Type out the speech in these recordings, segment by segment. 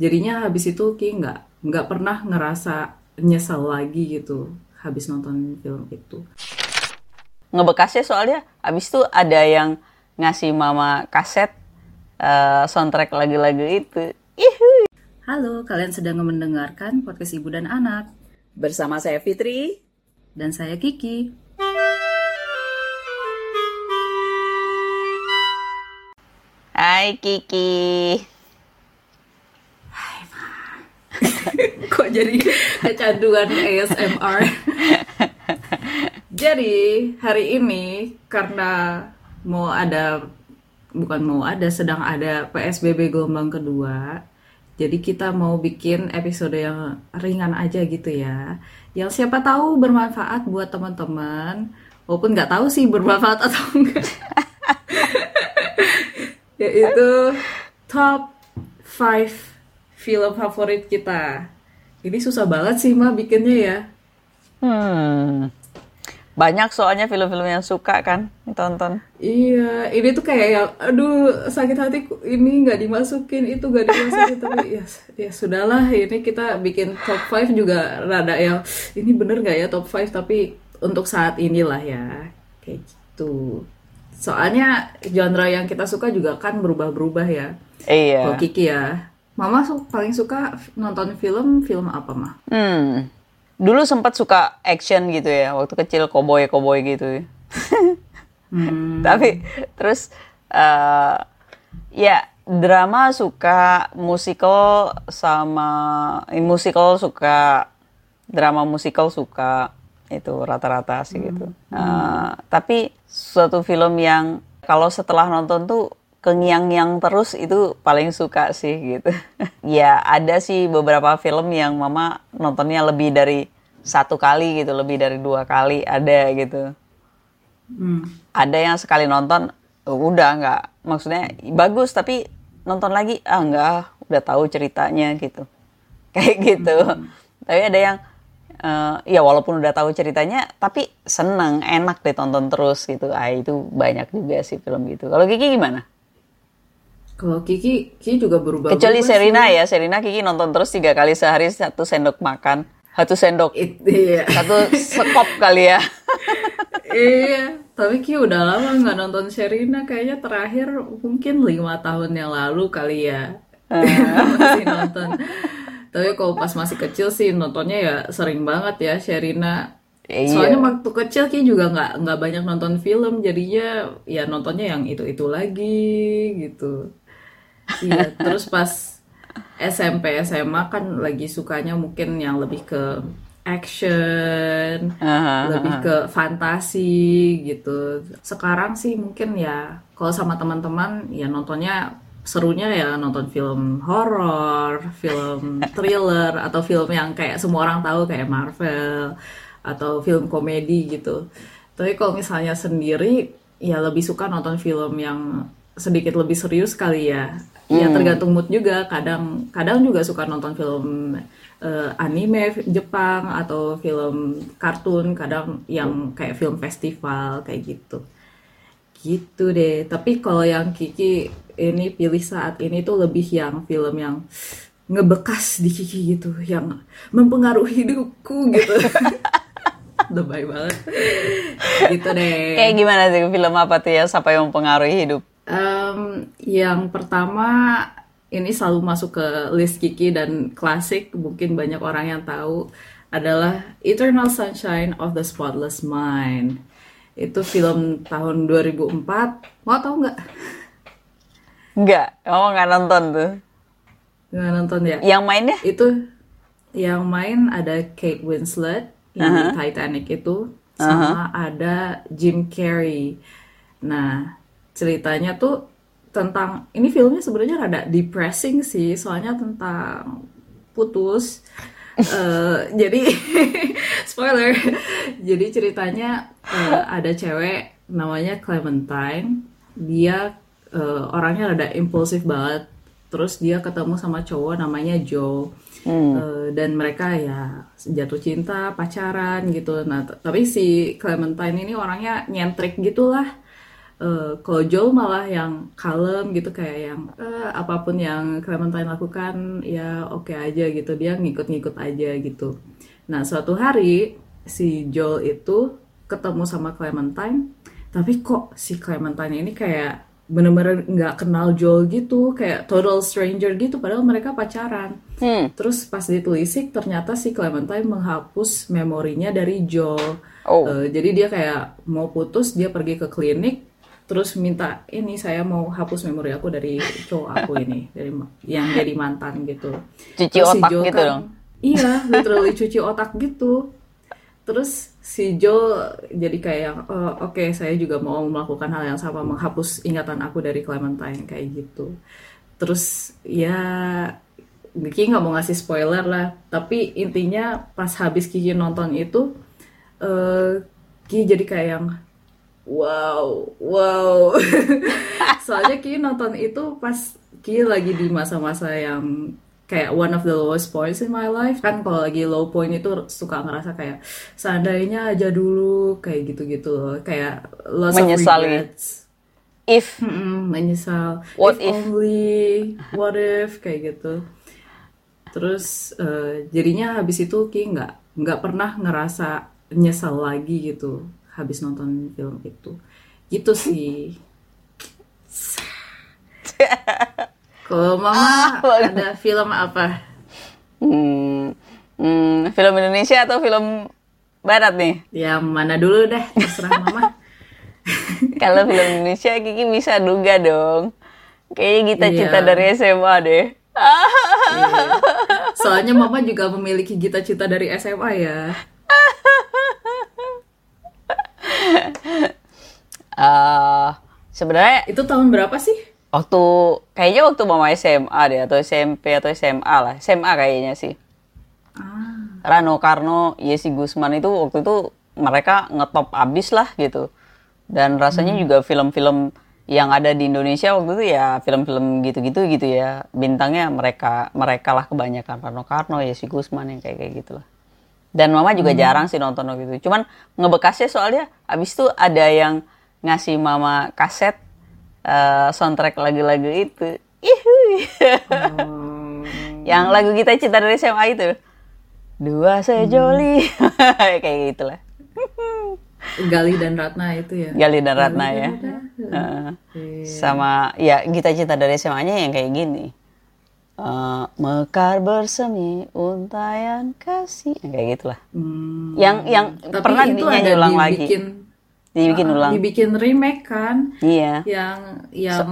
jadinya habis itu Ki nggak nggak pernah ngerasa nyesel lagi gitu habis nonton film itu Ngebekasnya soalnya abis itu ada yang ngasih mama kaset eh, soundtrack lagu-lagu itu. Ihu. Halo, kalian sedang mendengarkan podcast Ibu dan Anak Bersama saya Fitri. dan saya Kiki. Hai Kiki. Kok jadi kecanduan ASMR? jadi hari ini karena mau ada bukan mau ada sedang ada PSBB gelombang kedua. Jadi kita mau bikin episode yang ringan aja gitu ya. Yang siapa tahu bermanfaat buat teman-teman. Walaupun nggak tahu sih bermanfaat atau enggak. Yaitu top 5 film favorit kita. Ini susah banget sih Ma bikinnya ya. Hmm. Banyak soalnya film-film yang suka kan tonton. Iya, ini tuh kayak yang, aduh sakit hati ini nggak dimasukin, itu nggak dimasukin, tapi ya, ya sudahlah, ini kita bikin top 5 juga rada yang, ini bener nggak ya top 5, tapi untuk saat inilah ya, kayak gitu. Soalnya genre yang kita suka juga kan berubah-berubah ya. Iya. Kalau Kiki ya, Mama su- paling suka nonton film, film apa mah? Hmm. Dulu sempat suka action gitu ya, waktu kecil koboi-koboi gitu. Hmm, Tapi terus eh ya drama suka, musical sama eh, musical suka, drama musical suka itu rata-rata sih gitu. Eh, tapi suatu film yang kalau setelah nonton tuh kengiang-ngiang terus itu paling suka sih gitu. ya ada sih beberapa film yang mama nontonnya lebih dari satu kali gitu, lebih dari dua kali ada gitu. Hmm. ada yang sekali nonton udah nggak. Maksudnya bagus tapi nonton lagi ah nggak udah tahu ceritanya gitu. Kayak gitu. Tapi ada yang eh, ya walaupun udah tahu ceritanya tapi seneng enak ditonton terus gitu. Ah itu banyak juga sih film gitu. Kalau Kiki gimana Kalau Kiki, Kiki juga berubah. kecuali Serina ya Serina Kiki nonton terus tiga kali sehari satu sendok makan satu sendok iya. satu sekop kali ya iya, tapi Ki udah lama nggak nonton Sherina. Kayaknya terakhir mungkin lima tahun yang lalu kali ya. masih nonton. Tapi kalau pas masih kecil sih nontonnya ya sering banget ya Sherina. Iya. Soalnya waktu kecil Ki juga nggak nggak banyak nonton film, jadinya ya nontonnya yang itu itu lagi gitu. Iya, terus pas SMP SMA kan lagi sukanya mungkin yang lebih ke action, Aha, lebih ke fantasi gitu. Sekarang sih mungkin ya kalau sama teman-teman ya nontonnya serunya ya nonton film horor, film thriller atau film yang kayak semua orang tahu kayak Marvel atau film komedi gitu. Tapi kalau misalnya sendiri ya lebih suka nonton film yang sedikit lebih serius kali ya. Ya tergantung mood juga. Kadang kadang juga suka nonton film eh, anime Jepang atau film kartun, kadang yang kayak film festival kayak gitu. Gitu deh. Tapi kalau yang Kiki ini pilih saat ini tuh lebih yang film yang ngebekas di Kiki gitu, yang mempengaruhi hidupku gitu. Lebay banget. Gitu deh. kayak gimana sih film apa tuh ya sampai mempengaruhi hidup Em, yang pertama ini selalu masuk ke list Kiki dan klasik mungkin banyak orang yang tahu adalah Eternal Sunshine of the Spotless Mind. Itu film tahun 2004. Mau tahu nggak? Enggak, kamu nggak nonton tuh. Nggak nonton ya? Yang mainnya? Itu yang main ada Kate Winslet yang di Titanic itu sama ada Jim Carrey. Nah, ceritanya tuh tentang ini filmnya sebenarnya rada depressing sih, soalnya tentang putus. Eh, jadi spoiler. Jadi ceritanya eh, ada cewek namanya Clementine. Dia eh, orangnya rada impulsif banget. Terus dia ketemu sama cowok namanya Joe. Eh, dan mereka ya jatuh cinta, pacaran gitu. Nah, tapi si Clementine ini orangnya nyentrik gitulah. Eh, kalau Joel malah yang kalem gitu kayak yang eh, apa pun yang Clementine lakukan ya oke aja gitu dia ngikut-ngikut aja gitu nah suatu hari si Joel itu ketemu sama Clementine tapi kok si Clementine ini kayak bener-bener nggak kenal Joel gitu kayak total stranger gitu padahal mereka pacaran Hmm. terus pas ditelisik ternyata si Clementine menghapus memorinya dari Joel Oh. Eh, jadi dia kayak mau putus dia pergi ke klinik terus minta ini saya mau hapus memori aku dari cowok aku ini dari yang jadi mantan gitu. Cuci Terus si otak Joel gitu kan- dong. iya literally cuci otak gitu. Terus si Joel jadi kayak "Oh, oke saya juga mau melakukan hal yang sama menghapus ingatan aku dari Clementine kayak gitu. Terus ya Kiki nggak mau ngasih spoiler lah tapi intinya pas habis Kiki nonton itu eh Kiki jadi kayak yang wow wow. Soalnya Kiki nonton itu pas Kiki lagi di masa-masa yang kayak one of the lowest points in my life. Kan kalau lagi low point itu suka ngerasa kayak seandainya aja dulu kayak gitu-gitu loh. Kayak lots of Menyesali. regrets. If. Mm-mm, menyesal. What if, if? only. What if kayak gitu. Terus eh, jadinya habis itu Ki nggak nggak pernah ngerasa nyesal lagi gitu habis nonton film itu gitu sih kalau mama ada film apa hmm, hmm, film Indonesia atau film Barat nih? yang mana dulu deh terserah mama Kalau film Indonesia Kiki bisa duga dong. Kayaknya kita Iya. cinta dari SMA deh. soalnya mama juga memiliki cita-cita dari SMA ya Eh, sebenarnya itu tahun berapa sih waktu kayaknya waktu mama SMA deh atau SMP atau SMA lah. SMA kayaknya sih. ah Rano Karno, Yesi Gusman itu waktu itu mereka ngetop abis lah gitu. Dan rasanya juga film-film yang ada di Indonesia waktu itu ya film-film gitu-gitu gitu ya. Bintangnya mereka mereka lah kebanyakan Rano Karno, Yesi Gusman yang kayak kayak gitulah. Dan mama juga jarang sih nonton waktu itu. Cuman ngebekasnya soalnya abis itu ada yang ngasih mama kaset eh, soundtrack lagu-lagu itu. Ihuy. Oh. yang lagu kita cinta dari SMA itu. Dua sejoli. kayak gitulah. Gali dan Ratna itu ya Gali dan Ratna ya. Heeh. Heeh. sama ya kita cinta dari SMA-nya yang kayak gini. Eh, mekar bersemi untayan kasih kayak gitulah. Hmm. Yang yang Tapi pernah itu dinyanyi ulang lagi. dibikin, ah, ulang. Dibikin remake kan, Iya. yang yang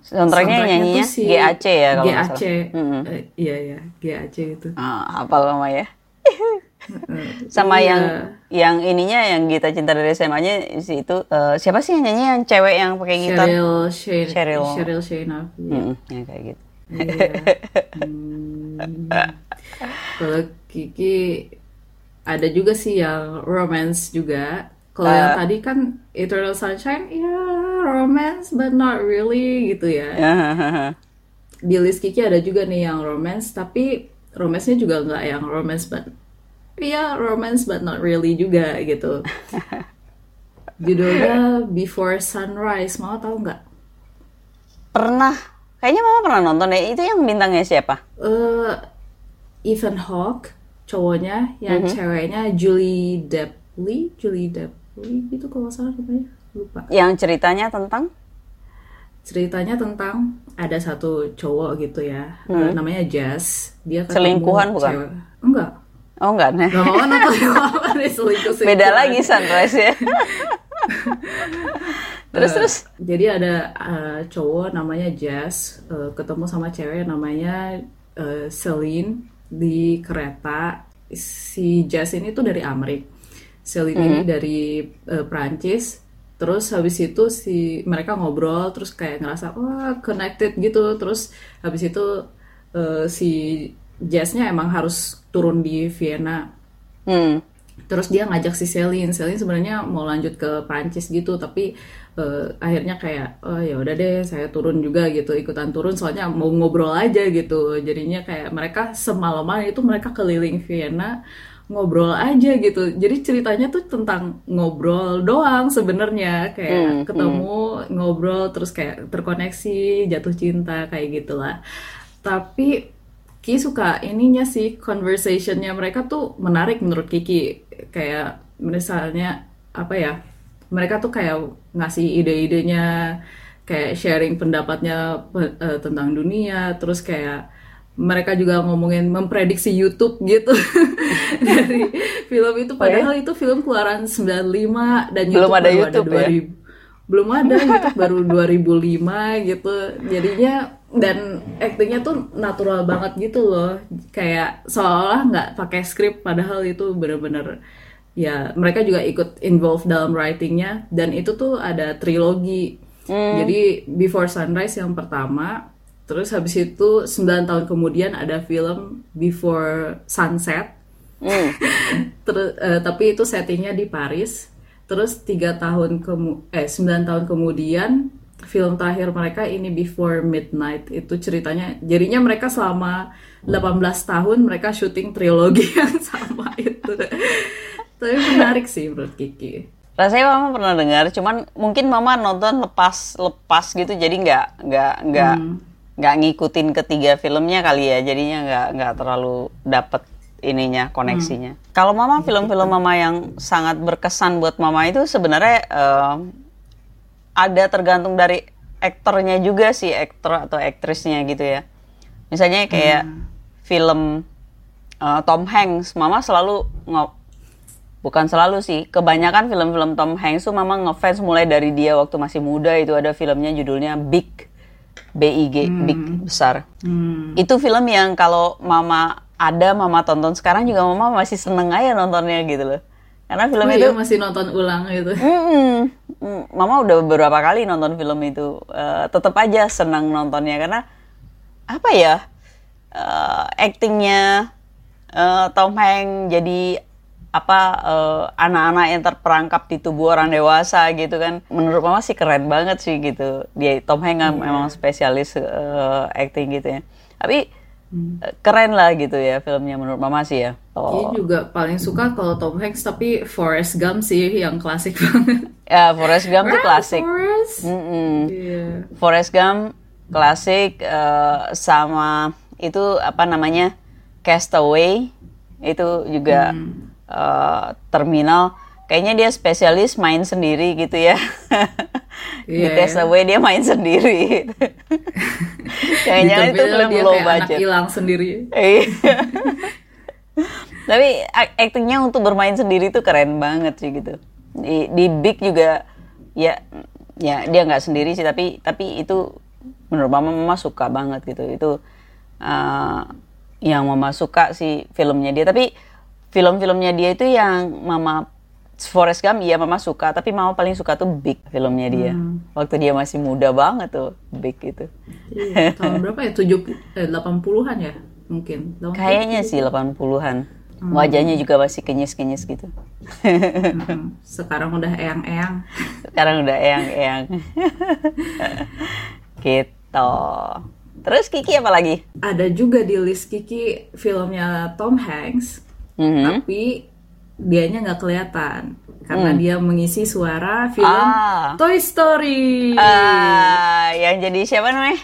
soundtracknya nyanyinya tuh si GAC ya kalau GAC, salah. Mm-mm. Eh, iya ya GAC itu. Ah, hafal mama ya. Sama iya. yang yang ininya yang kita cinta dari SMA-nya si itu eh, siapa sih yang nyanyi yang cewek yang pakai gitar? Cheryl Shane, Cheryl. Cheryl Shane iya. Mm-mm, yang kayak gitu. Iya. Hmm. Kalau Kiki ada juga sih yang romance juga. Kalau yang Ah. tadi kan Eternal Sunshine, ya romance but not really gitu ya. Di list Kiki ada juga nih yang romance, tapi romance-nya juga nggak yang romance but ya romance but not really juga gitu. Judulnya Before Sunrise, mau tahu nggak? pernah kayaknya mama pernah nonton deh. Itu yang bintangnya siapa? Eh Ethan Hawke cowoknya. Yang Mhm. ceweknya Julie Depley Julie Depley gitu kalau salah namanya. Lupa. Yang ceritanya tentang? Ceritanya tentang ada satu cowok gitu ya. Eh, namanya Jazz. Dia. Selingkuhan bukan? cewek. enggak. Oh enggak nih Gak mau nonton. Selingkuh beda lagi sunrise ya terus Eh, terus? jadi ada eh, cowok namanya Jazz eh, ketemu sama cewek namanya eh, Celine di kereta. Si Jazz ini tuh dari Amrik Celine ini dari eh, Prancis terus habis itu si mereka ngobrol terus kayak ngerasa wah connected gitu. Terus habis itu eh, si Jazznya emang harus turun di Vienna. Hmm. Terus dia ngajak si Celine. Celine sebenarnya mau lanjut ke Prancis gitu, tapi eh, akhirnya kayak oh ya udah deh saya turun juga gitu, ikutan turun soalnya mau ngobrol aja gitu. Jadinya kayak mereka semalaman itu mereka keliling Vienna ngobrol aja gitu. Jadi ceritanya tuh tentang ngobrol doang sebenarnya kayak Hmm, ketemu ngobrol terus kayak terkoneksi jatuh cinta kayak gitulah. Tapi Ki suka ininya sih conversationnya. Mereka tuh menarik menurut Kiki. Kayak misalnya apa ya mereka tuh kayak ngasih ide-idenya kayak sharing pendapatnya pe- eh, tentang dunia. Terus kayak mereka juga ngomongin memprediksi YouTube gitu. Dari film itu. Padahal itu film keluaran 95 dan Belum YouTube ada baru YouTube ya? 2000 belum ada YouTube baru 2005 gitu. Jadinya dan aktingnya tuh natural banget gitu loh. Kayak seolah nggak pakai skrip padahal itu bener-bener ya mereka juga ikut involved dalam writingnya. Dan itu tuh ada trilogi. Jadi Before Sunrise yang pertama terus habis itu 9 tahun kemudian ada film Before Sunset. Hmm. Terus, eh, tapi itu settingnya di Paris. Terus tiga tahun kemu eh 9 tahun kemudian film terakhir mereka ini Before Midnight itu ceritanya jadinya mereka selama 18 tahun mereka syuting trilogi yang sama itu. Tapi menarik sih menurut Kiki. Rasanya mama pernah dengar, cuman mungkin mama nonton lepas lepas gitu, jadi nggak nggak nggak nggak ngikutin ketiga filmnya kali ya, jadinya nggak nggak terlalu dapet ininya koneksinya. Kalau mama film-film mama yang sangat berkesan buat mama itu sebenarnya eh, ada tergantung dari aktornya juga sih, aktor atau aktrisnya gitu ya. Misalnya kayak film eh, Tom Hanks, mama selalu ngo- bukan selalu sih, kebanyakan film-film Tom Hanks tuh mama ngefans mulai dari dia waktu masih muda itu ada filmnya judulnya Big, B-I-G, Big besar. Hmm. Itu film yang kalau mama ada mama tonton sekarang juga mama masih seneng aja nontonnya gitu loh. Karena film Oh itu iya masih nonton ulang gitu. Mm-mm. Mm, Mama udah beberapa kali nonton film itu, Eh, tetap aja senang nontonnya karena apa ya, eh, actingnya eh, Tom Hanks jadi apa anak-anak yang terperangkap di tubuh orang dewasa gitu kan, menurut Mama sih keren banget sih gitu. Dia Tom Hanks kan memang spesialis eh, acting gitu ya, tapi eh, keren lah gitu ya filmnya menurut Mama sih ya. Oh. juga paling suka kalau Tom Hanks tapi Forrest Gump sih yang klasik banget. Ya Forrest Gump tuh klasik. Forrest. Mm-mm. Iya. Forrest Gump klasik eh, sama itu apa namanya Castaway itu juga eh, terminal kayaknya dia spesialis main sendiri gitu ya di Iya, ya. Castaway dia main sendiri kayaknya itu film dia low kayak anak budget hilang sendiri. Iya. Tapi ak- aktingnya untuk bermain sendiri tuh keren banget sih gitu. Di, di Big juga ya ya dia nggak sendiri sih tapi tapi itu menurut mama mama suka banget gitu itu uh, yang mama suka sih filmnya dia tapi film-filmnya dia itu yang mama Forrest Gump iya mama suka tapi mama paling suka tuh Big filmnya dia waktu dia masih muda banget tuh Big itu Iya, tahun berapa ya? 7 eh, 80-an ya? Mungkin. 80. Kayaknya sih 80-an. Wajahnya juga masih kenyis-kenyis gitu. Mm-mm. Sekarang udah eyang-eyang. Sekarang udah eyang-eyang. gitu. Terus Kiki apa lagi? Ada juga di list Kiki filmnya Tom Hanks, Mhm. tapi dianya nggak kelihatan karena dia mengisi suara film Hmm. Ah. Toy Story. Ah, yang jadi siapa namanya?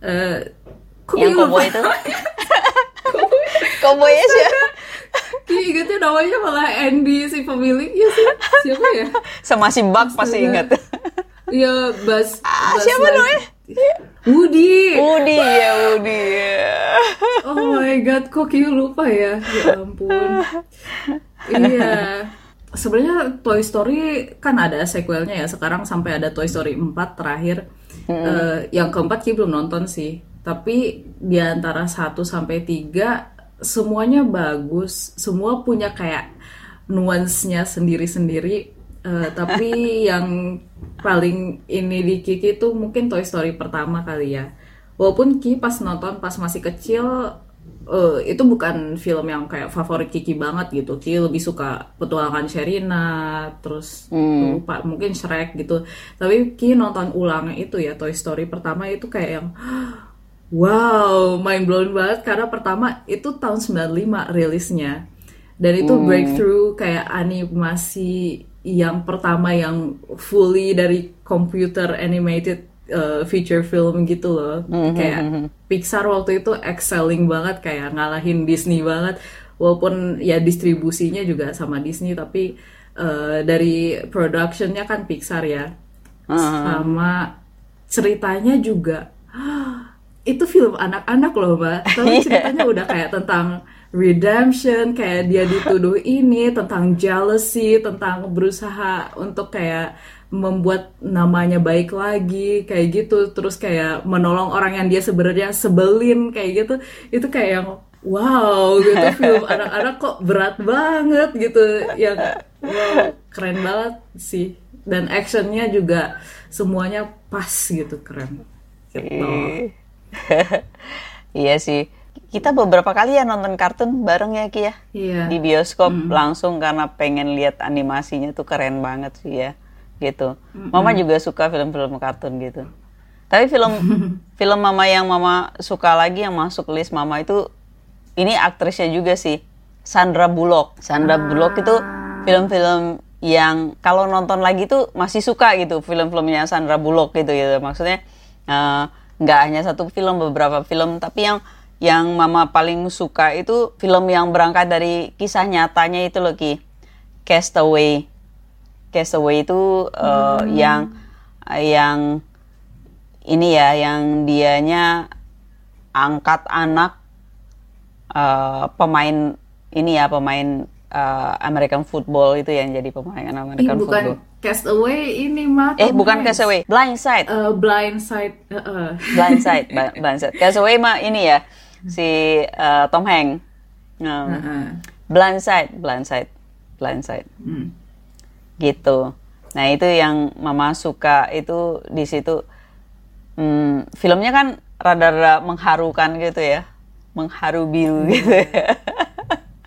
Eh, kok yang koboi itu? Koboynya siapa? Ki ingetnya namanya malah Andy si pemiliknya sih. Siapa ya? Sama si Buck pasti ingat. Iya, Bas. Ah, siapa namanya? Woody. Woody ya, Woody. Oh my god, kok Ki lupa ya? Ya ampun. iya. Sebenarnya Toy Story kan ada sequelnya ya. Sekarang sampai ada Toy Story 4 terakhir. Eh, yang keempat Ki belum nonton sih. Tapi di antara 1 sampai 3 semuanya bagus. Semua punya kayak nuansnya sendiri-sendiri. Eh, tapi yang paling ini di Kiki tuh mungkin Toy Story pertama kali ya. Walaupun Ki pas nonton pas masih kecil eh, itu bukan film yang kayak favorit Kiki banget gitu. Ki lebih suka petualangan Sherina, terus lupa mungkin Shrek gitu. Tapi Ki nonton ulang itu ya Toy Story pertama itu kayak yang wow mind blown banget karena pertama itu tahun 95 rilisnya dan itu Hmm. breakthrough kayak animasi yang pertama yang fully dari computer animated uh, feature film gitu loh. Hmm, kayak Pixar waktu itu excelling banget kayak ngalahin Disney banget. Walaupun ya distribusinya juga sama Disney tapi uh, dari productionnya kan Pixar ya. Sama ceritanya juga. Itu film anak-anak loh mbak. Tapi ceritanya udah kayak tentang redemption kayak dia dituduh ini tentang jealousy tentang berusaha untuk kayak membuat namanya baik lagi kayak gitu. Terus kayak menolong orang yang dia sebenarnya sebelin kayak gitu. Itu kayak yang wow gitu. Film anak-anak kok berat banget gitu. Yang wow keren banget sih. Dan actionnya juga semuanya pas gitu keren. Gitu. iya sih. Kita beberapa kali ya nonton kartun bareng ya Ki ya. Iya. Di bioskop langsung karena pengen lihat animasinya tuh keren banget sih ya. Gitu. Mama juga suka film-film kartun gitu. Tapi film film Mama yang Mama suka lagi yang masuk list Mama itu ini aktrisnya juga sih. Sandra Bullock. Sandra Bullock itu film-film yang kalau nonton lagi tuh masih suka gitu film-filmnya Sandra Bullock gitu gitu. Maksudnya eh, nggak hanya satu film beberapa film tapi yang yang mama paling suka itu film yang berangkat dari kisah nyatanya itu loh Ki Castaway Castaway itu eh, yang yang ini ya yang dianya angkat anak eh, pemain ini ya pemain eh, American football itu yang jadi pemain Ih, American bukan football Castaway ini mah eh bukan Hanks. Castaway Blindside Eh, blind side eh, eh. Blindside, Blindside. Castaway mah ini ya si uh, Tom Hanks. Nah, Heeh. Blindside, Blindside, Blindside. Hmm. Gitu. Nah itu yang Mama suka itu di situ. Hmm, filmnya kan rada-rada mengharukan gitu ya, mengharu biru gitu ya,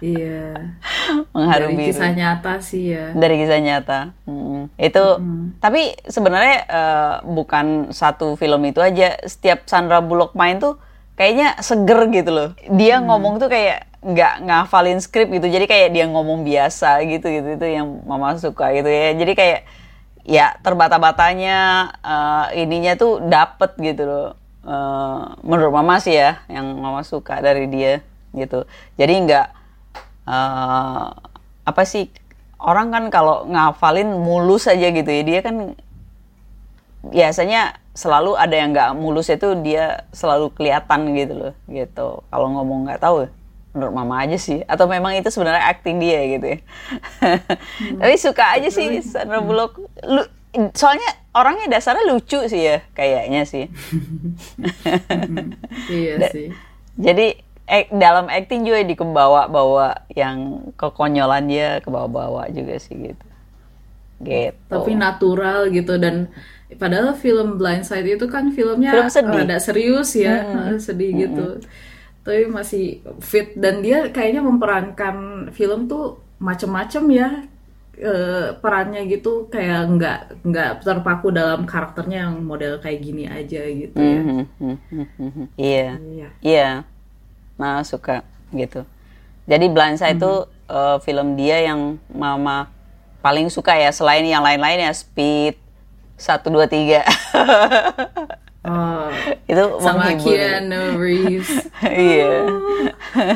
iya mengharu dari biru kisah nyata sih ya dari kisah nyata. Hmm. Itu tapi sebenarnya eh, bukan satu film itu aja. Setiap Sandra Bullock main tuh kayaknya seger gitu loh. Dia ngomong tuh kayak nggak ngafalin skrip gitu. Jadi kayak dia ngomong biasa gitu gitu itu yang mama suka gitu ya. Jadi kayak ya terbata-batanya eh, ininya tuh dapet gitu loh. Eh, menurut mama sih ya yang mama suka dari dia gitu. Jadi nggak eh, apa sih orang kan kalau ngafalin mulus aja gitu ya dia kan biasanya selalu ada yang nggak mulus itu dia selalu kelihatan gitu loh gitu. Kalau ngomong nggak tahu menurut mama aja sih. Atau memang itu sebenarnya acting dia gitu ya. Tapi suka aja sih Sandra Bullock. Lu soalnya orangnya dasarnya lucu sih ya kayaknya sih. Iya sih. jadi ek- dalam acting juga dikebawa-bawa yang kekonyolan dia kebawa-bawa juga sih gitu. Gitu. Tapi natural gitu dan padahal film Blindside itu kan filmnya Film sedih. rada serius ya sedih gitu tapi masih fit dan dia kayaknya memerankan film tuh macem-macem ya eh, perannya gitu kayak nggak nggak terpaku dalam karakternya yang model kayak gini aja gitu ya Mhm, mhm, mhm. Iya, Iya. iya. Nah suka gitu. Jadi Blindside itu eh, film dia yang mama paling suka ya selain yang lain-lain ya Speed satu dua tiga Oh, itu sama menghibur. Keanu Reeves Iya.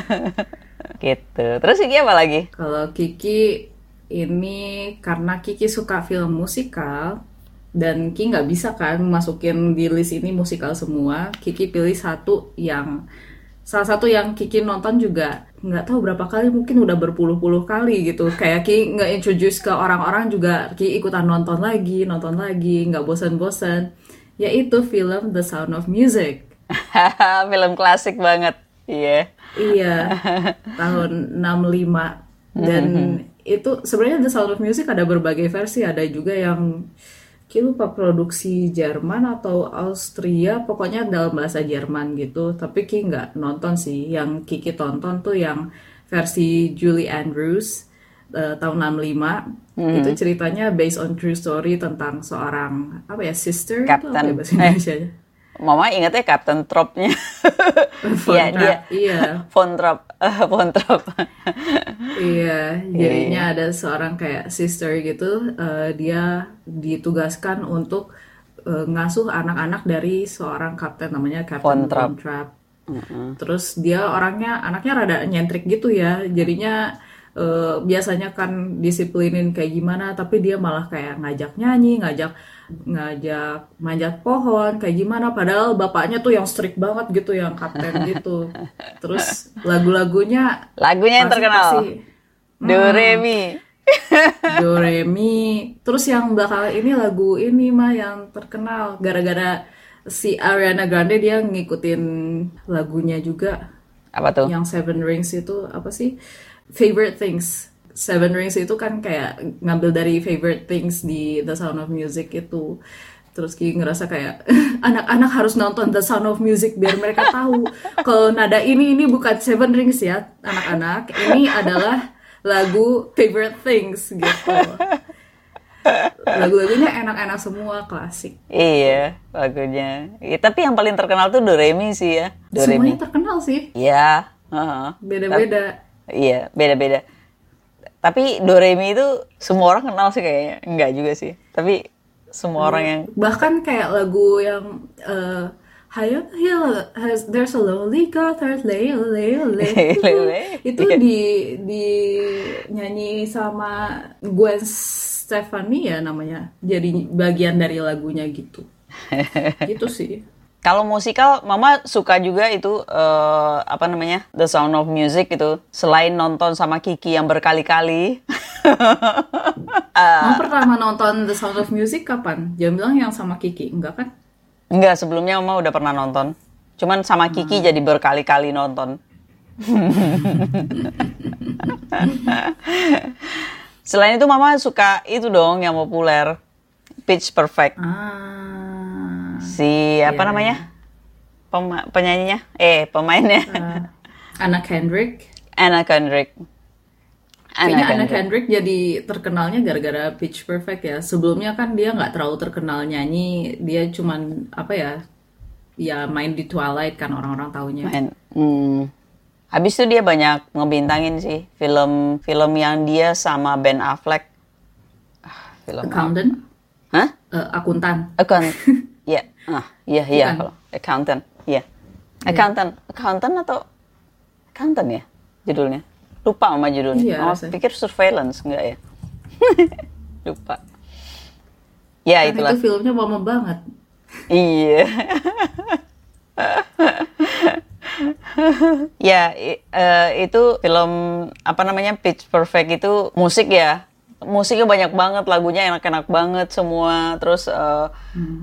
gitu. Terus Kiki apa lagi? Kalau Kiki ini karena Kiki suka film musikal dan Kiki nggak bisa kan masukin di list ini musikal semua. Kiki pilih satu yang salah satu yang Kiki nonton juga nggak tahu berapa kali mungkin udah berpuluh-puluh kali gitu. Kayak Kiki nggak introduce ke orang-orang juga Kiki ikutan nonton lagi, nonton lagi, nggak bosan-bosan. Yaitu film The Sound of Music. film klasik banget. Iya. Iya, tahun 65 dan itu sebenarnya The Sound of Music ada berbagai versi, ada juga yang Lupa produksi Jerman atau Austria, pokoknya dalam bahasa Jerman gitu. Tapi Ki nggak nonton sih, yang Kiki tonton tuh yang versi Julie Andrews eh, tahun 65. Itu ceritanya based on true story tentang seorang apa ya sister itu apa ya Captain. bahasa Eh. Indonesia Mama ingatnya Captain Trop-nya. Iya, dia iya. Von Trop, eh, Von Trop. Iya, jadinya ada seorang kayak sister gitu, eh, dia ditugaskan untuk eh, ngasuh anak-anak dari seorang kapten namanya Captain Trapp. Von Trapp. Terus dia orangnya, anaknya rada nyentrik gitu ya, jadinya eh, biasanya kan disiplinin kayak gimana, tapi dia malah kayak ngajak nyanyi, ngajak ngajak manjat pohon kayak gimana padahal bapaknya tuh yang strict banget gitu yang kapten gitu terus lagu-lagunya Lagunya yang terkenal. pasti Do Re Mi. Do Re Mi. Terus yang bakal ini lagu ini mah yang terkenal gara-gara si Ariana Grande dia ngikutin lagunya juga Apa tuh? yang Seven Rings itu apa sih? Favorite Things. Seven Rings itu kan kayak ngambil dari Favorite Things di The Sound of Music itu. Terus Ki ngerasa kayak anak-anak harus nonton The Sound of Music biar mereka tahu kalau nada ini ini bukan Seven Rings ya anak-anak. Ini adalah lagu Favorite Things gitu. Lagu-lagunya enak-enak semua klasik. Iya, lagunya. Ya, tapi yang paling terkenal tuh Do Re Mi sih ya. Do Re Mi. Semuanya terkenal sih. Iya, heeh. Beda-beda. Iya, beda-beda. Tapi Do Re Mi itu semua orang kenal sih kayaknya. Enggak juga sih. Tapi semua orang yang bahkan kayak lagu yang uh, Hayo Hayo has there's a lonely girl there's Leo Leo Leo Lele. itu di di nyanyi sama Gwen Stefani ya namanya jadi bagian dari lagunya gitu gitu sih Kalau musikal, Mama suka juga itu eh, apa namanya The Sound of Music itu. Selain nonton sama Kiki yang berkali-kali, Kamu pertama nonton The Sound of Music kapan? Jangan bilang yang sama Kiki, enggak kan? enggak sebelumnya Mama udah pernah nonton. Cuman sama Kiki jadi berkali-kali nonton. Selain itu Mama suka itu dong yang populer, Pitch Perfect. Ah, Si apa Iya, namanya? Pema- penyanyinya? Eh, pemainnya. uh, Anna Kendrick. Anna Kendrick. Kayaknya Anna Kendrick. Kendrick jadi terkenalnya gara-gara Pitch Perfect ya. Sebelumnya kan dia nggak terlalu terkenal nyanyi, dia cuman apa ya, ya main di Twilight kan orang-orang taunya. Main. Hmm. Habis itu dia banyak ngebintangin sih film-film yang dia sama Ben Affleck. Ah, film Accountant, Hah? eh, akuntan. Account. Iya. Ah, iya iya Bukan. kalau accountant. Iya. Accountant. Accountant atau accountant ya judulnya? Lupa sama judulnya. Iya, oh, rasanya. pikir surveillance enggak ya? Lupa. Ya Kan itulah. itu filmnya mama banget. Iya. ya, eh, itu film apa namanya Pitch Perfect itu musik ya. Musiknya banyak banget, lagunya enak-enak banget semua. Terus eh,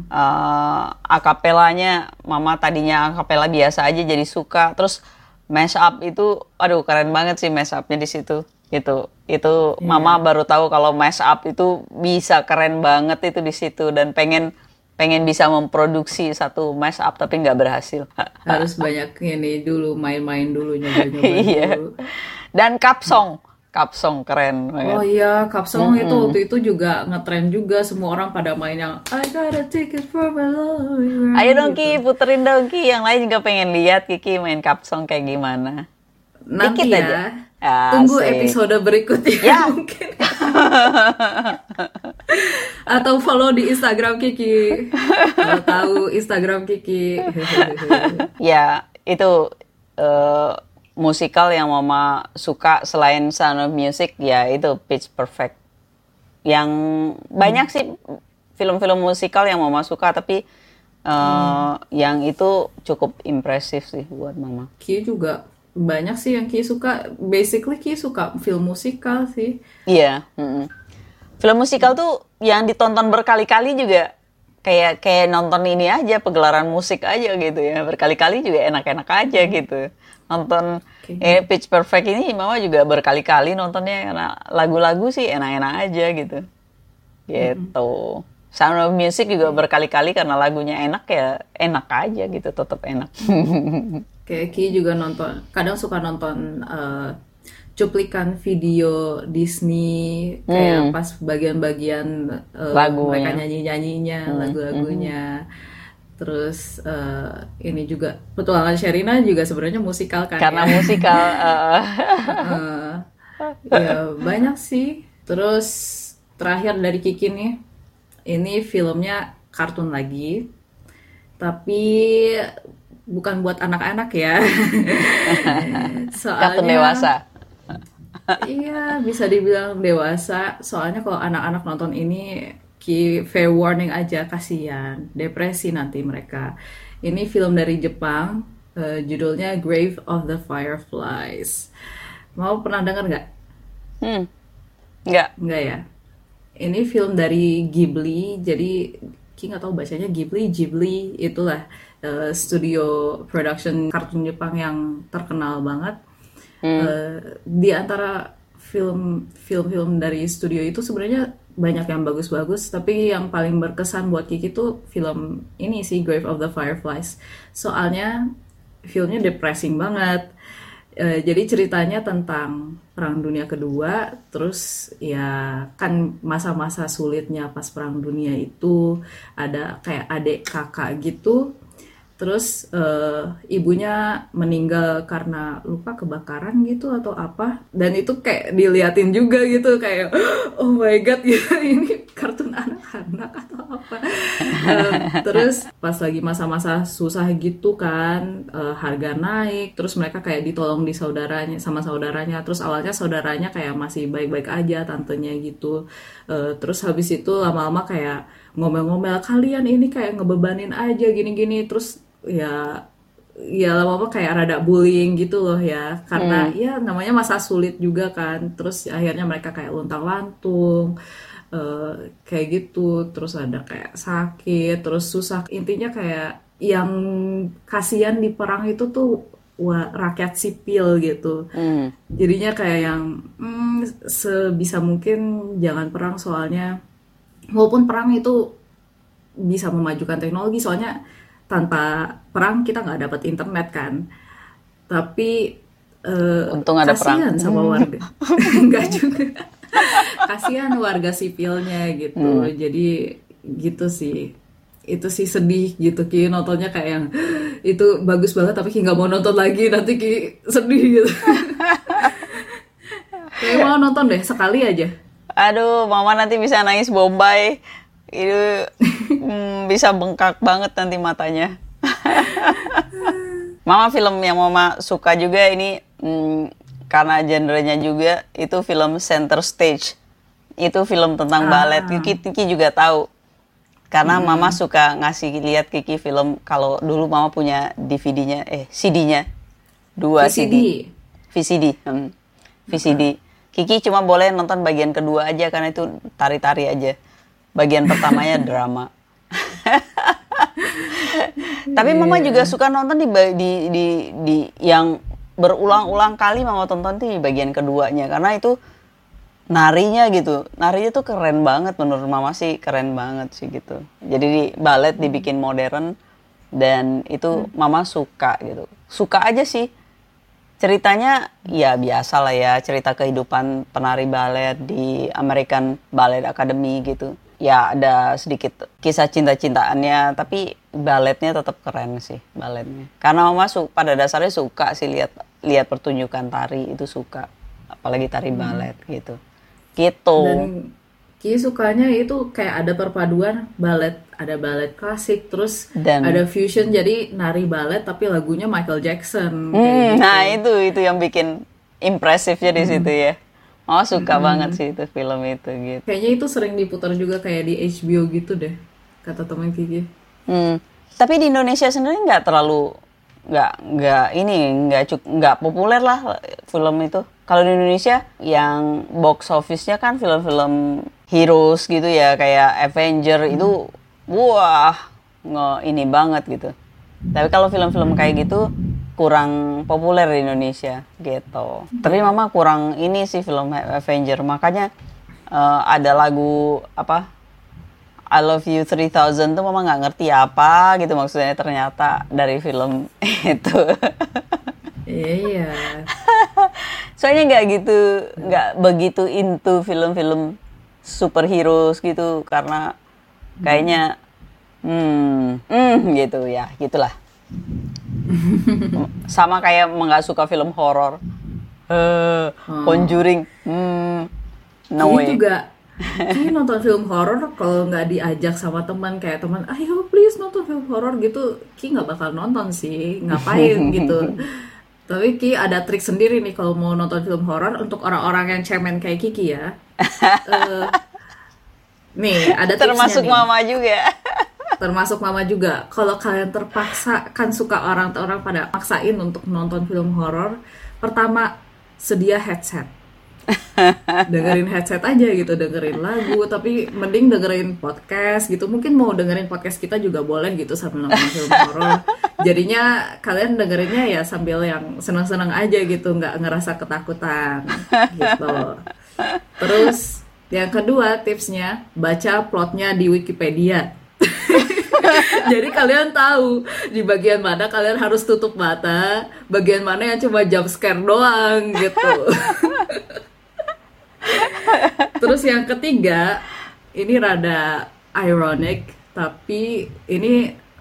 eh, akapelanya, Mama tadinya akapela biasa aja jadi suka. Terus mash up itu, aduh keren banget sih mash upnya di situ. Gitu. Itu Mama baru tahu kalau mash up itu bisa keren banget itu di situ dan pengen pengen bisa memproduksi satu mash up tapi nggak berhasil. Harus banyak ini dulu main-main dulu nyoba-nyoba Iya. dulu. Dan kapsong, kapsong keren banget. Oh iya, Kapsong itu waktu itu juga ngetren juga semua orang pada main yang I got a ticket for my love. Ayo dong Ki, puterin dong Ki. Yang lain juga pengen lihat Kiki main kapsong kayak gimana. Nanti Dikit ya. aja. Tunggu Asik. episode berikutnya Ya. mungkin. Atau follow di Instagram Kiki. Kalau tahu Instagram Kiki. Ya, itu eh, musikal yang Mama suka selain Sound of Music ya itu Pitch Perfect. Yang banyak sih film-film musikal yang Mama suka tapi eh, yang itu cukup impresif sih buat Mama. Ki juga banyak sih yang Ki suka. Basically Ki suka film musikal sih. Iya. mm-mm. Film musikal tuh yang ditonton berkali-kali juga kayak kayak nonton ini aja pegelaran musik aja gitu ya. Berkali-kali juga enak-enak aja gitu. Nonton Oke. eh Pitch Perfect ini mama juga berkali-kali nontonnya. Karena lagu-lagu sih enak-enak aja gitu. Gitu. Sound of Music juga berkali-kali karena lagunya enak ya enak aja gitu tetap enak. Kayak Ki juga nonton, kadang suka nonton eh, cuplikan video Disney kayak pas bagian-bagian eh, Lagunya. mereka nyanyi-nyanyinya, lagu-lagunya. Terus uh, ini juga petualangan Sherina juga sebenarnya musikal kan Karena ya? musikal. uh, uh, ya banyak sih. Terus terakhir dari Kiki nih, ini filmnya kartun lagi, tapi bukan buat anak-anak ya. kartun dewasa. Iya bisa dibilang dewasa. Soalnya kalau anak-anak nonton ini Ki fair warning aja kasihan. Depresi nanti mereka. Ini film dari Jepang uh, judulnya Grave of the Fireflies. Mau pernah dengar nggak? Hmm. nggak. Nggak ya? Ini film dari Ghibli jadi Ki nggak tahu bacanya Ghibli Ghibli itulah uh, studio production kartun Jepang yang terkenal banget hmm. uh, di antara film film-film dari studio itu sebenarnya banyak yang bagus-bagus tapi yang paling berkesan buat Kiki tuh film ini sih Grave of the Fireflies soalnya filmnya depressing banget e, jadi ceritanya tentang perang dunia kedua terus ya kan masa-masa sulitnya pas perang dunia itu ada kayak adik kakak gitu terus uh, ibunya meninggal karena lupa kebakaran gitu atau apa. Dan itu kayak diliatin juga gitu kayak oh my god gitu ini kartun anak-anak atau apa. Uh, terus pas lagi masa-masa susah gitu kan uh, harga naik terus mereka kayak ditolong di saudaranya sama saudaranya. Terus awalnya saudaranya kayak masih baik-baik aja tantenya gitu. Uh, terus habis itu lama-lama kayak ngomel-ngomel kalian ini kayak ngebebanin aja gini-gini. Terus ya ya lama-lama kayak rada bullying gitu loh ya. Karena hmm. ya namanya masa sulit juga kan. Terus akhirnya mereka kayak luntang lantung uh, kayak gitu. Terus ada kayak sakit terus susah. Intinya kayak yang kasihan di perang itu tuh wah, rakyat sipil gitu. Hmm. jadinya kayak yang hmm, sebisa mungkin jangan perang soalnya. Walaupun perang itu bisa memajukan teknologi soalnya tanpa perang kita nggak dapat internet kan. Tapi uh, untung ada perang. sama warga. Nggak juga. Kasihan warga sipilnya gitu. Hmm. jadi gitu sih. Itu sih sedih gitu ki. Nontonnya kayak yang itu bagus banget tapi ki nggak mau nonton lagi. Nanti ki sedih. gitu. Kayak mau nonton deh sekali aja. Aduh mama nanti bisa nangis bombay itu hmm, bisa bengkak banget nanti matanya. Mama film yang Mama suka juga ini hmm, karena genrenya juga itu film Center Stage. Itu film tentang ah. balet. Kiki, Kiki juga tahu. Karena hmm. Mama suka ngasih lihat Kiki film kalau dulu Mama punya DVD-nya eh CD-nya. Dua VCD. CD. VCD. Hmm. VCD. Kiki cuma boleh nonton bagian kedua aja karena itu tari-tari aja bagian pertamanya drama. Tapi mama juga iya. suka nonton di di di, di yang berulang-ulang kali mama tonton di bagian keduanya karena itu narinya gitu. Narinya tuh keren banget menurut mama sih keren banget sih gitu. Jadi di balet dibikin modern dan itu hmm. mama suka gitu. Suka aja sih. Ceritanya ya biasa lah ya cerita kehidupan penari balet di American Ballet Academy gitu ya ada sedikit kisah cinta-cintaannya tapi baletnya tetap keren sih baletnya karena mama su pada dasarnya suka sih lihat lihat pertunjukan tari itu suka apalagi tari hmm. balet gitu gitu dan Ki sukanya itu kayak ada perpaduan balet ada balet klasik terus dan ada fusion jadi nari balet tapi lagunya Michael Jackson hmm, gitu. nah itu itu yang bikin impresifnya di hmm. situ ya Oh suka hmm. banget sih itu film itu gitu. Kayaknya itu sering diputar juga kayak di HBO gitu deh, kata teman Kiki. Hmm. Tapi di Indonesia sendiri nggak terlalu nggak nggak ini nggak cuk nggak populer lah film itu. Kalau di Indonesia yang box office-nya kan film-film heroes gitu ya kayak Avenger hmm. itu wah nge ini banget gitu. Tapi kalau film-film kayak gitu kurang populer di Indonesia gitu. Tapi mama kurang ini sih film Avenger makanya uh, ada lagu apa I Love You 3000 tuh mama nggak ngerti apa gitu maksudnya ternyata dari film itu. Iya. Soalnya nggak gitu, nggak begitu into film-film superhero gitu karena kayaknya Hmm, hmm gitu ya, gitulah. Sama kayak nggak suka film horor. Eh, Conjuring. Hmm, no way. juga Kayaknya nonton film horor kalau nggak diajak sama teman kayak teman, ayo please nonton film horor gitu, Ki nggak bakal nonton sih, ngapain gitu. Tapi Ki ada trik sendiri nih kalau mau nonton film horor untuk orang-orang yang cemen kayak Kiki ya. Eh, nih ada Termasuk nih. mama juga. Termasuk mama juga. Kalau kalian terpaksa kan suka orang-orang pada maksain untuk nonton film horor, pertama sedia headset. dengerin headset aja gitu, dengerin lagu, tapi mending dengerin podcast gitu. Mungkin mau dengerin podcast kita juga boleh gitu sambil nonton film horor. Jadinya kalian dengerinnya ya sambil yang senang-senang aja gitu, nggak ngerasa ketakutan gitu. Terus yang kedua tipsnya baca plotnya di Wikipedia. Jadi kalian tahu di bagian mana kalian harus tutup mata, bagian mana yang cuma jump scare doang gitu. Terus yang ketiga, ini rada ironic, tapi ini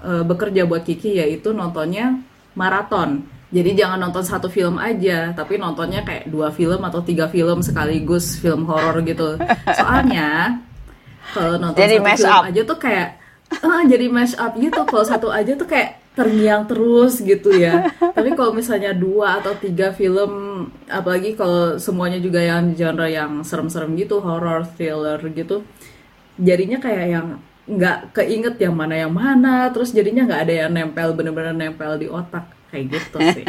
eh, bekerja buat Kiki yaitu nontonnya maraton. Jadi jangan nonton satu film aja, tapi nontonnya kayak dua film atau tiga film sekaligus film horor gitu. Soalnya kalau nonton Jadi satu film up. aja tuh kayak ah, jadi mash up gitu. Kalau satu aja tuh kayak terngiang terus gitu ya. Tapi kalau misalnya dua atau tiga film, apalagi kalau semuanya juga yang genre yang serem-serem gitu, horror, thriller gitu, jadinya kayak yang nggak keinget yang mana yang mana, terus jadinya nggak ada yang nempel bener-bener nempel di otak kayak gitu sih.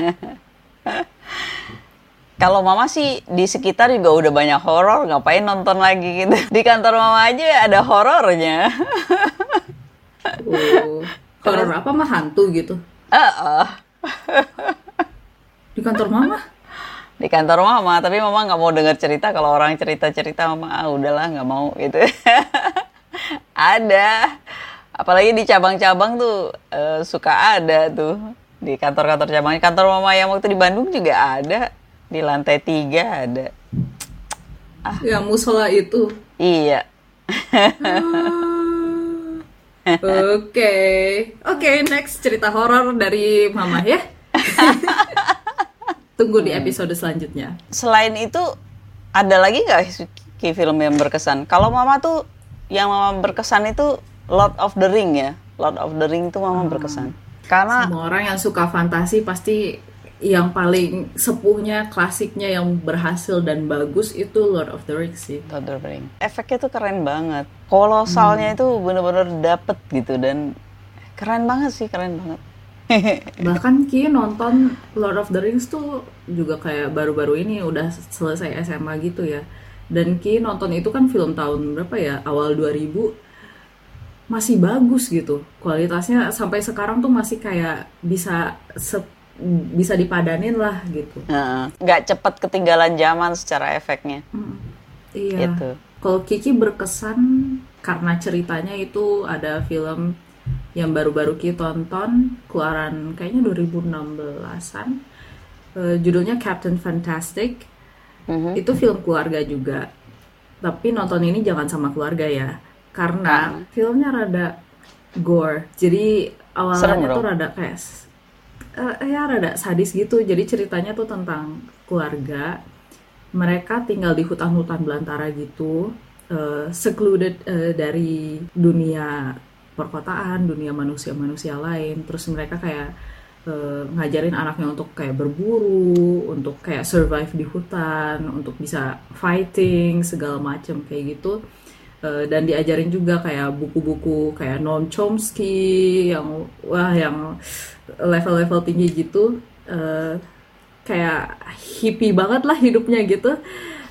Kalau mama sih di sekitar juga udah banyak horor, ngapain nonton lagi gitu. Di kantor mama aja ada horornya. Uh, horor apa mah hantu gitu. Heeh. Di kantor mama? di kantor mama, tapi mama nggak mau dengar cerita kalau orang cerita-cerita mama ah udahlah nggak mau gitu. ada. Apalagi di cabang-cabang tuh eh, suka ada tuh di kantor-kantor cabang. Kantor mama yang waktu di Bandung juga ada di lantai tiga ada. Yang musola itu. Iya. Oke, oke next cerita horor dari Mama ya. Tunggu di episode selanjutnya. Selain itu ada lagi nggak film yang berkesan? Kalau mama tuh yang mama berkesan itu Lord of the Ring ya. Lord of the Ring tuh mama berkesan. Karena Semua orang yang suka fantasi pasti yang paling sepuhnya, klasiknya yang berhasil dan bagus itu Lord of the Rings sih. Lord of the Ring. Efeknya tuh keren banget. Kolosalnya itu bener-bener dapet gitu dan keren banget sih, keren banget. Bahkan Ki nonton Lord of the Rings tuh juga kayak baru-baru ini udah selesai SMA gitu ya. Dan Ki nonton itu kan film tahun berapa ya? Awal 2000 masih bagus gitu. Kualitasnya sampai sekarang tuh masih kayak bisa se- bisa dipadanin lah gitu. Nggak cepet ketinggalan zaman secara efeknya. Mm, Iya. Gitu. Kalau Kiki berkesan karena ceritanya itu ada film yang baru-baru Kiki tonton, keluaran kayaknya 2016-an. Eh, judulnya Captain Fantastic. Mhm. Itu film keluarga juga. Tapi nonton ini jangan sama keluarga ya. Karena filmnya rada gore. Jadi awalnya tuh rada kayak eh, ya rada sadis gitu. Jadi ceritanya tuh tentang keluarga. Mereka tinggal di hutan-hutan belantara gitu, eh, secluded eh, dari dunia perkotaan, dunia manusia-manusia lain. Terus mereka kayak eh, ngajarin anaknya untuk kayak berburu, untuk kayak survive di hutan, untuk bisa fighting segala macem kayak gitu. Eh, dan diajarin juga kayak buku-buku kayak Noam Chomsky yang wah yang level-level tinggi gitu. Eh, kayak hippie banget lah hidupnya gitu.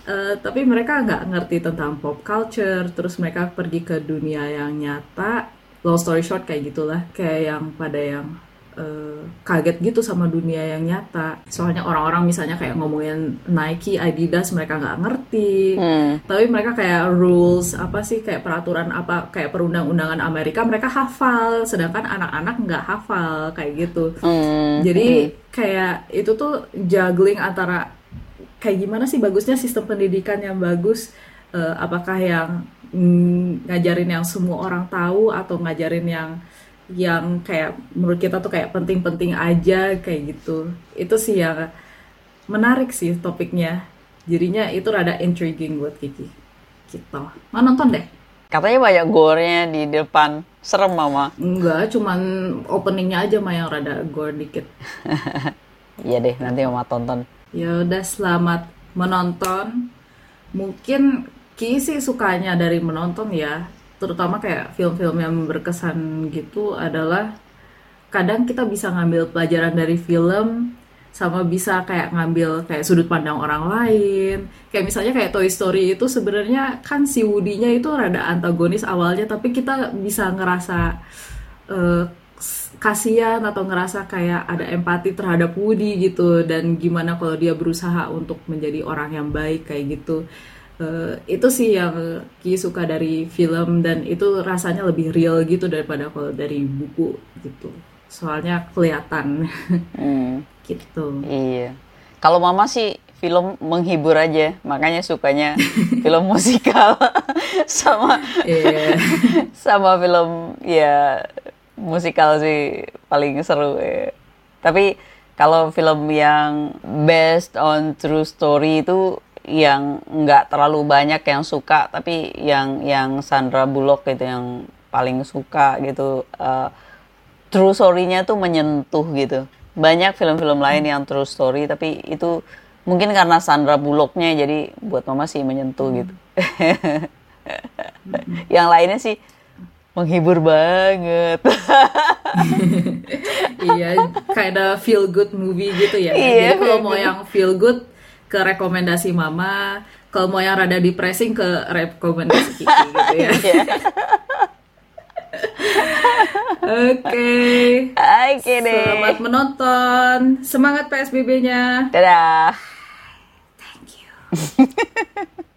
Eh, tapi mereka nggak ngerti tentang pop culture, terus mereka pergi ke dunia yang nyata. Long story short kayak gitulah, kayak yang pada yang eh, kaget gitu sama dunia yang nyata. Soalnya orang-orang misalnya kayak ngomongin Nike, Adidas, mereka nggak ngerti. Hmm. Tapi mereka kayak rules apa sih kayak peraturan apa kayak perundang-undangan Amerika mereka hafal, sedangkan anak-anak nggak hafal kayak gitu. Hmm. Jadi kayak itu tuh juggling antara kayak gimana sih bagusnya sistem pendidikan yang bagus eh, apakah yang mm, ngajarin yang semua orang tahu atau ngajarin yang yang kayak menurut kita tuh kayak penting-penting aja kayak gitu. Itu sih yang menarik sih topiknya. Jadinya itu rada intriguing buat Kiki. Gitu. Mau nonton deh? Katanya banyak gore-nya di depan. Serem mama. Enggak, cuman openingnya aja mah yang rada gore dikit. Iya deh, nanti mama tonton. Ya udah selamat menonton. Mungkin Ki sih sukanya dari menonton ya, terutama kayak film-film yang berkesan gitu adalah kadang kita bisa ngambil pelajaran dari film sama bisa kayak ngambil kayak sudut pandang orang lain. Kayak misalnya kayak Toy Story itu sebenarnya kan si Woody-nya itu rada antagonis awalnya tapi kita bisa ngerasa eh, kasihan atau ngerasa kayak ada empati terhadap Woody gitu dan gimana kalau dia berusaha untuk menjadi orang yang baik kayak gitu. Eh, itu sih yang Ki suka dari film dan itu rasanya lebih real gitu daripada kalau dari buku gitu. Soalnya kelihatan Hmm, gitu. iya. Kalau mama sih film menghibur aja, makanya sukanya film musikal sama Iya. sama film ya musikal sih paling seru ya. Tapi kalau film yang based on true story itu yang nggak terlalu banyak yang suka, tapi yang yang Sandra Bullock gitu yang paling suka gitu. Eh, true story-nya tuh menyentuh gitu. Banyak film-film lain yang true story, tapi itu mungkin karena Sandra Bullock-nya jadi buat mama sih menyentuh gitu. yang lainnya sih menghibur banget. iya, kinda feel good movie gitu ya. Iya, Jadi kalau feel mau yang feel good ke rekomendasi mama, kalau mau yang rada depressing ke rekomendasi Kiki gitu ya. Iya. Oke. Oke deh. Selamat menonton. Semangat PSBB-nya. Dadah. Thank you.